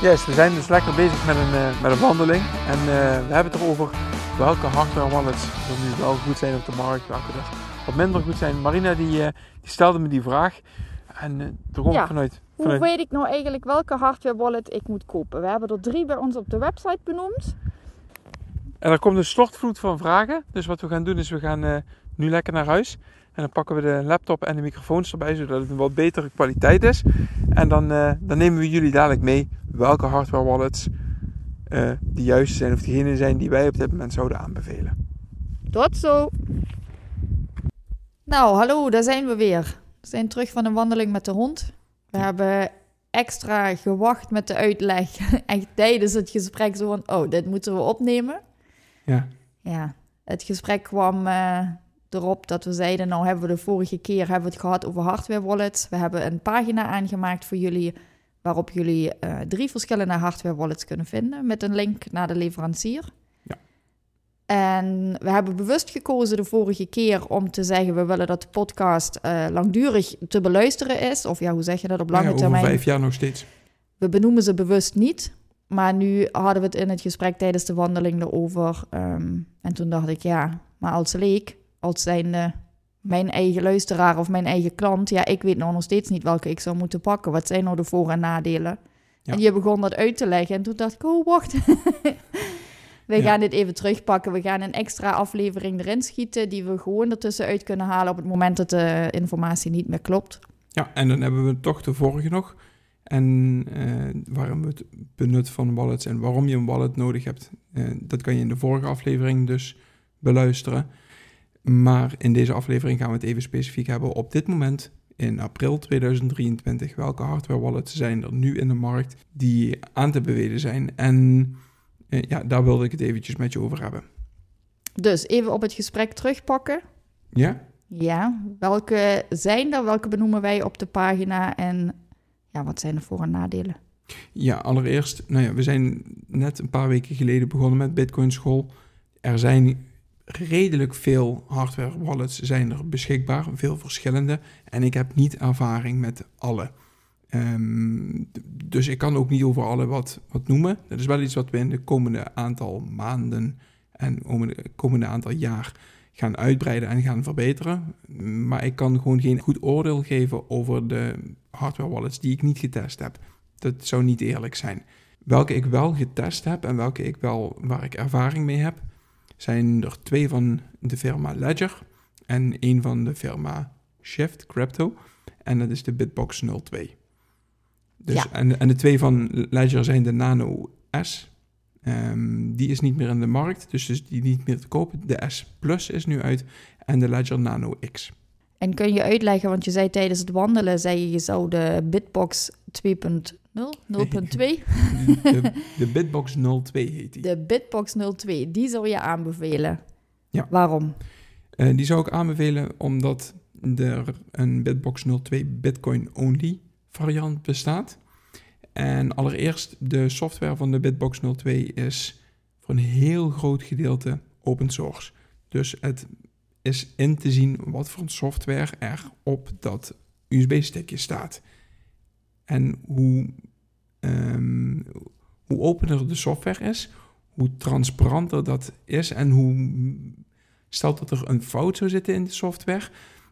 Yes, we zijn dus lekker bezig met een, uh, met een wandeling. En uh, we hebben het erover welke hardware wallets er nu wel goed zijn op de markt, welke er wat minder goed zijn. Marina die, uh, die stelde me die vraag. En er ja. vanuit, vanuit... Hoe weet ik nou eigenlijk welke hardware wallet ik moet kopen? We hebben er drie bij ons op de website benoemd. En er komt een stortvloed van vragen. Dus wat we gaan doen is we gaan nu lekker naar huis. En dan pakken we de laptop en de microfoons erbij, zodat het een wat betere kwaliteit is. En dan, dan nemen we jullie dadelijk mee welke hardware wallets uh, de juiste zijn of diegene zijn die wij op dit moment zouden aanbevelen. Tot zo! Nou, hallo, daar zijn we weer. We zijn terug van een wandeling met de hond. We hebben extra gewacht met de uitleg. Echt tijdens het gesprek zo van, oh, dit moeten we opnemen. Ja. Ja, het gesprek kwam uh, erop dat we zeiden, nou hebben we de vorige keer hebben we het gehad over hardware wallets. We hebben een pagina aangemaakt voor jullie waarop jullie uh, drie verschillende hardware wallets kunnen vinden met een link naar de leverancier. Ja. En we hebben bewust gekozen de vorige keer om te zeggen, we willen dat de podcast uh, langdurig te beluisteren is. Of ja, hoe zeg je dat op lange ja, over termijn? vijf jaar nog steeds. We benoemen ze bewust niet. Maar nu hadden we het in het gesprek tijdens de wandeling erover. Um, en toen dacht ik, ja, maar als leek als zijnde mijn eigen luisteraar of mijn eigen klant, ja, ik weet nou nog steeds niet welke ik zou moeten pakken. Wat zijn nou de voor- en nadelen? Ja. En je begon dat uit te leggen en toen dacht ik, oh, wacht. we ja. gaan dit even terugpakken. We gaan een extra aflevering erin schieten die we gewoon ertussen uit kunnen halen op het moment dat de informatie niet meer klopt. Ja, en dan hebben we toch de vorige nog. En uh, waarom het benut van wallets en waarom je een wallet nodig hebt, uh, dat kan je in de vorige aflevering dus beluisteren. Maar in deze aflevering gaan we het even specifiek hebben op dit moment in april 2023. Welke hardware wallets zijn er nu in de markt die aan te bevelen zijn? En eh, ja, daar wilde ik het eventjes met je over hebben. Dus even op het gesprek terugpakken. Ja? Ja, welke zijn er? Welke benoemen wij op de pagina? En ja, wat zijn de voor- en nadelen? Ja, allereerst, nou ja, we zijn net een paar weken geleden begonnen met Bitcoin School. Er zijn redelijk veel hardware wallets zijn er beschikbaar, veel verschillende. En ik heb niet ervaring met alle. Um, dus ik kan ook niet over alle wat, wat noemen. Dat is wel iets wat we in de komende aantal maanden en komende, komende aantal jaar gaan uitbreiden en gaan verbeteren. Maar ik kan gewoon geen goed oordeel geven over de hardware wallets die ik niet getest heb. Dat zou niet eerlijk zijn. Welke ik wel getest heb en welke ik wel waar ik ervaring mee heb, zijn er twee van de firma Ledger en één van de firma Shift Crypto. En dat is de Bitbox 02. Dus, Ja. en, en de twee van Ledger zijn de Nano S. Ehm, die is niet meer in de markt, dus, dus die niet meer te kopen. De S Plus is nu uit en de Ledger Nano X. En kun je uitleggen, want je zei tijdens het wandelen, zei je, je zou de Bitbox 2.0, 0.2, De, de Bitbox 02 heet die. de Bitbox 02, die zou je aanbevelen. Ja. Waarom? Eh, die zou ik aanbevelen omdat er een Bitbox 02 Bitcoin-only variant bestaat. En allereerst, de software van de Bitbox 02 is voor een heel groot gedeelte open source. Dus het is in te zien wat voor software er op dat USB-stickje staat. En hoe, um, hoe opener de software is, hoe transparanter dat is en hoe stelt dat er een fout zou zitten in de software,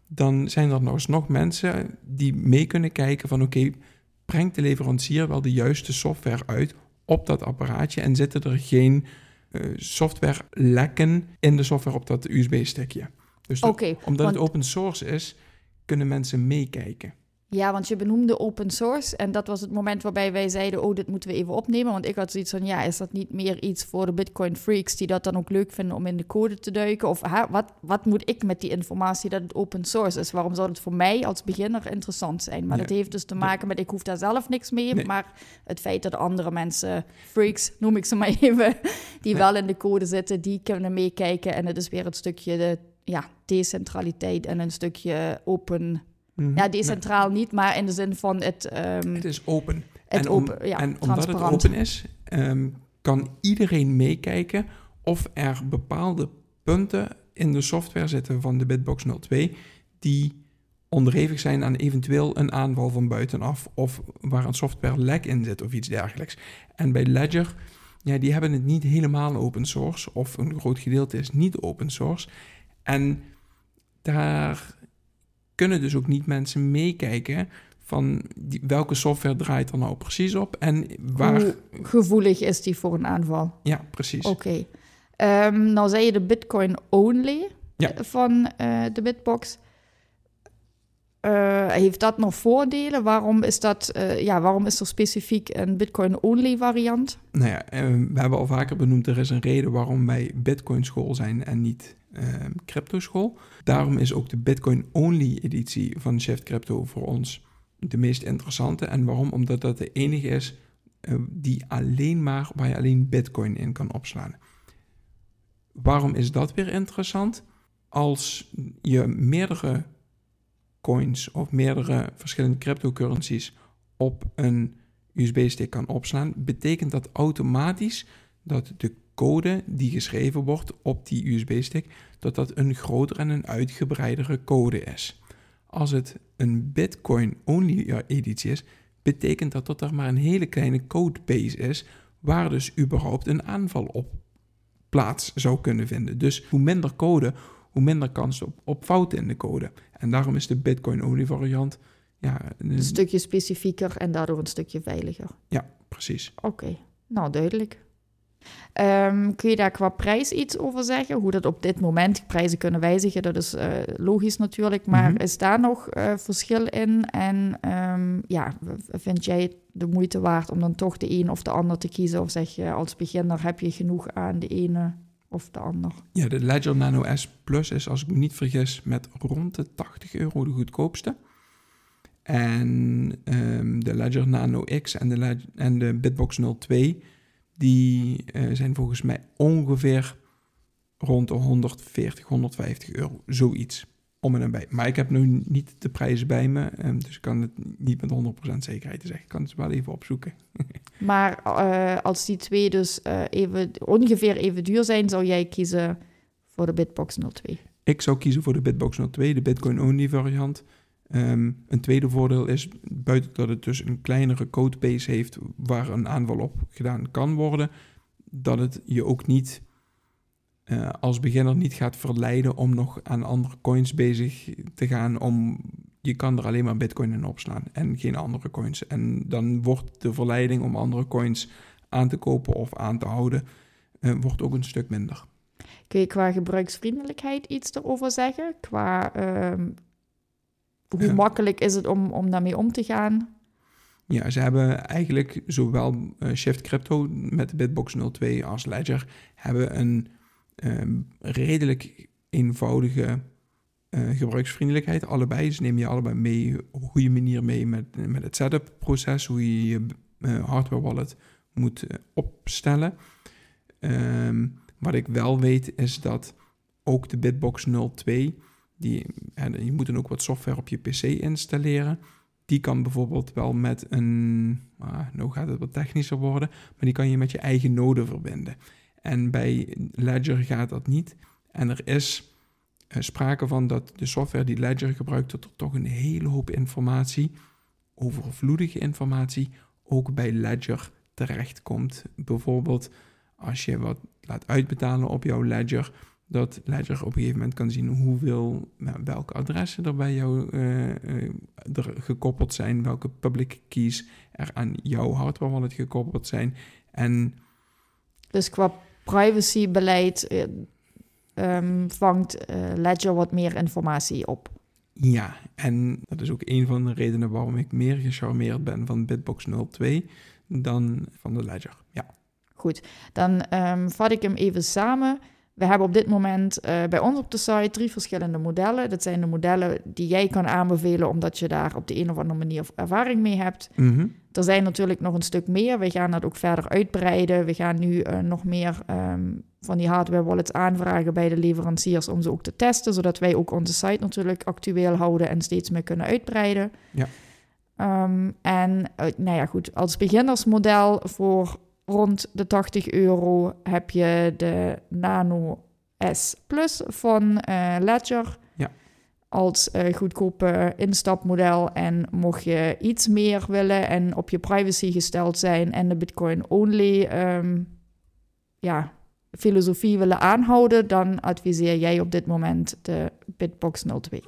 dan zijn er nog nog mensen die mee kunnen kijken van oké, okay, brengt de leverancier wel de juiste software uit op dat apparaatje en zitten er geen uh, software lekken in de software op dat USB-stickje. Dus okay, omdat want... het open source is, kunnen mensen meekijken. Ja, want je benoemde open source en dat was het moment waarbij wij zeiden, oh, dit moeten we even opnemen. Want ik had zoiets van, ja, is dat niet meer iets voor de Bitcoin freaks die dat dan ook leuk vinden om in de code te duiken? Of ha, wat, wat moet ik met die informatie dat het open source is? Waarom zou het voor mij als beginner interessant zijn? Maar Ja, dat heeft dus te maken met, ik hoef daar zelf niks mee, Nee. maar het feit dat andere mensen, freaks noem ik ze maar even, die wel in de code zitten, die kunnen meekijken. En het is weer het stukje de, ja, decentraliteit en een stukje open Mhm. ja, decentraal niet, maar in de zin van het, ehm, Het is open. het en, om- open, ja, en omdat het open is, ehm, kan iedereen meekijken of er bepaalde punten in de software zitten van de Bitbox 02 die onderhevig zijn aan eventueel een aanval van buitenaf of waar een software lek in zit of iets dergelijks. En bij Ledger, ja, die hebben het niet helemaal open source of een groot gedeelte is niet open source. En daar kunnen dus ook niet mensen meekijken van die, welke software draait er nou precies op en waar... Hoe gevoelig is die voor een aanval? Ja, precies. Oké. Ehm, nou zei je de Bitcoin only Ja. van eh, de Bitbox. Eh, heeft dat nog voordelen? Waarom is, dat, eh, ja, waarom is er specifiek een Bitcoin only variant? Nou ja, eh, we hebben al vaker benoemd, er is een reden waarom wij Bitcoin school zijn en niet eh, crypto school. Daarom is ook de Bitcoin only editie van Shift Crypto voor ons de meest interessante. En waarom? Omdat dat de enige is die alleen maar, waar je alleen Bitcoin in kan opslaan. Waarom is dat weer interessant? Als je meerdere coins of meerdere verschillende cryptocurrencies op een USB-stick kan opslaan, betekent dat automatisch dat de code die geschreven wordt op die USB-stick, dat dat een grotere en een uitgebreidere code is. Als het een Bitcoin-only editie is, betekent dat dat er maar een hele kleine codebase is, waar dus überhaupt een aanval op plaats zou kunnen vinden. Dus hoe minder code, hoe minder kans op, op fouten in de code. En daarom is de Bitcoin-only variant, ja, Een stukje specifieker en daardoor een stukje veiliger. ja, precies. Oké, nou duidelijk. Ehm, kun je daar qua prijs iets over zeggen? Hoe dat op dit moment prijzen kunnen wijzigen, dat is eh, logisch natuurlijk. Maar Mhm. is daar nog eh, verschil in? En ehm, ja, vind jij het de moeite waard om dan toch de een of de ander te kiezen? Of zeg je als beginner heb je genoeg aan de ene of de ander? Ja, de Ledger Nano S Plus is, als ik me niet vergis, met rond de 80 euro de goedkoopste. En ehm, de Ledger Nano X en de, Led- en de Bitbox 02, die eh, zijn volgens mij ongeveer rond de 140, 150 euro, zoiets. Om en nabij. Maar ik heb nu niet de prijzen bij me, ehm, dus ik kan het niet met 100% zekerheid zeggen. Ik kan het wel even opzoeken. Maar eh, als die twee dus eh, even, ongeveer even duur zijn, zou jij kiezen voor de Bitbox 02? Ik zou kiezen voor de Bitbox 02, de Bitcoin-only variant. Ehm, een tweede voordeel is, buiten dat het dus een kleinere codebase heeft waar een aanval op gedaan kan worden, dat het je ook niet eh, als beginner niet gaat verleiden om nog aan andere coins bezig te gaan. Om, je kan er alleen maar Bitcoin in opslaan en geen andere coins. En dan wordt de verleiding om andere coins aan te kopen of aan te houden, eh, wordt ook een stuk minder. Kun je qua gebruiksvriendelijkheid iets erover zeggen? Qua ehm, hoe makkelijk is het om, om daarmee om te gaan? Ja, ze hebben eigenlijk zowel eh, Shift Crypto met de Bitbox 02 als Ledger hebben een ehm, redelijk eenvoudige eh, gebruiksvriendelijkheid. Allebei, ze nemen je allebei mee op goede manier mee met, met het setup proces, hoe je je eh, hardware wallet moet eh, opstellen. Ehm, wat ik wel weet is dat ook de Bitbox 02, die, je moet dan ook wat software op je PC installeren. Die kan bijvoorbeeld wel met een, ah, nou gaat het wat technischer worden, maar die kan je met je eigen node verbinden. En bij Ledger gaat dat niet. En er is eh, sprake van dat de software die Ledger gebruikt, dat er toch een hele hoop informatie, overvloedige informatie, ook bij Ledger terechtkomt. Bijvoorbeeld als je wat laat uitbetalen op jouw Ledger, dat Ledger op een gegeven moment kan zien hoeveel, nou, welke adressen er bij jou eh, eh, er gekoppeld zijn, welke public keys er aan jouw hardware wallet gekoppeld zijn. En Dus qua privacybeleid ehm, vangt eh, Ledger wat meer informatie op. Ja, en dat is ook een van de redenen waarom ik meer gecharmeerd ben van Bitbox 02 dan van de Ledger. Ja. Goed, dan um, vat ik hem even samen. We hebben op dit moment uh, bij ons op de site drie verschillende modellen. Dat zijn de modellen die jij kan aanbevelen omdat je daar op de een of andere manier ervaring mee hebt. Mm -hmm. Er zijn natuurlijk nog een stuk meer. We gaan dat ook verder uitbreiden. We gaan nu uh, nog meer um, van die hardware wallets aanvragen bij de leveranciers om ze ook te testen, zodat wij ook onze site natuurlijk actueel houden en steeds meer kunnen uitbreiden. Ja. Um, en uh, nou ja, goed, als beginnersmodel voor rond de 80 euro heb je de Nano S Plus van uh, Ledger. Ja. Als uh, goedkope instapmodel. En mocht je iets meer willen en op je privacy gesteld zijn en de Bitcoin-only um, ja, filosofie willen aanhouden, dan adviseer jij op dit moment de Bitbox 02.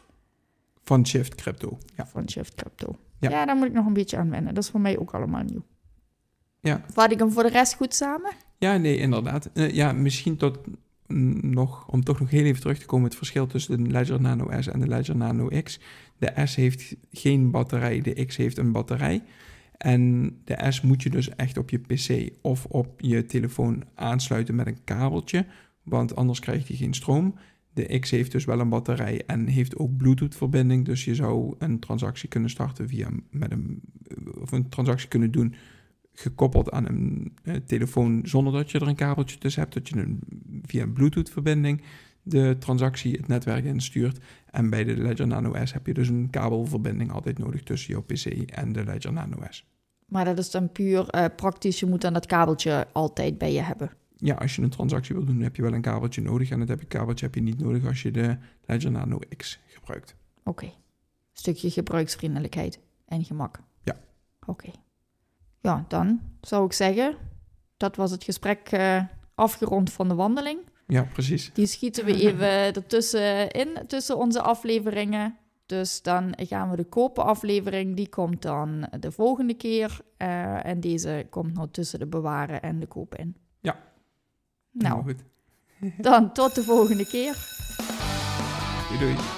Van Shift Crypto. Ja. Van Shift Crypto. Ja. ja, daar moet ik nog een beetje aan wennen. Dat is voor mij ook allemaal nieuw. Ja. Vat ik hem voor de rest goed samen? Ja, nee, inderdaad. Uh, ja, misschien tot nog, om toch nog heel even terug te komen, het verschil tussen de Ledger Nano S en de Ledger Nano X. De S heeft geen batterij, de X heeft een batterij. En de S moet je dus echt op je PC of op je telefoon aansluiten met een kabeltje, want anders krijgt hij geen stroom. De X heeft dus wel een batterij en heeft ook Bluetooth-verbinding, dus je zou een transactie kunnen starten via met een, of een transactie kunnen doen gekoppeld aan een uh, telefoon zonder dat je er een kabeltje tussen hebt, dat je een, via een Bluetooth-verbinding de transactie het netwerk instuurt. En bij de Ledger Nano S heb je dus een kabelverbinding altijd nodig tussen jouw PC en de Ledger Nano S. Maar dat is dan puur uh, praktisch, je moet dan dat kabeltje altijd bij je hebben. Ja, als je een transactie wil doen, heb je wel een kabeltje nodig. En dat heb je kabeltje heb je niet nodig als je de Ledger Nano X gebruikt. Oké. Okay. Stukje gebruiksvriendelijkheid en gemak. Ja. Oké. Okay. Ja, dan zou ik zeggen, dat was het gesprek uh, afgerond van de wandeling. Ja, precies. Die schieten we even ertussen in, tussen onze afleveringen. Dus dan gaan we de kopen aflevering, die komt dan de volgende keer. Uh, en deze komt nog tussen de bewaren en de kopen in. Ja. Nou, goed. dan tot de volgende keer. Doei doei.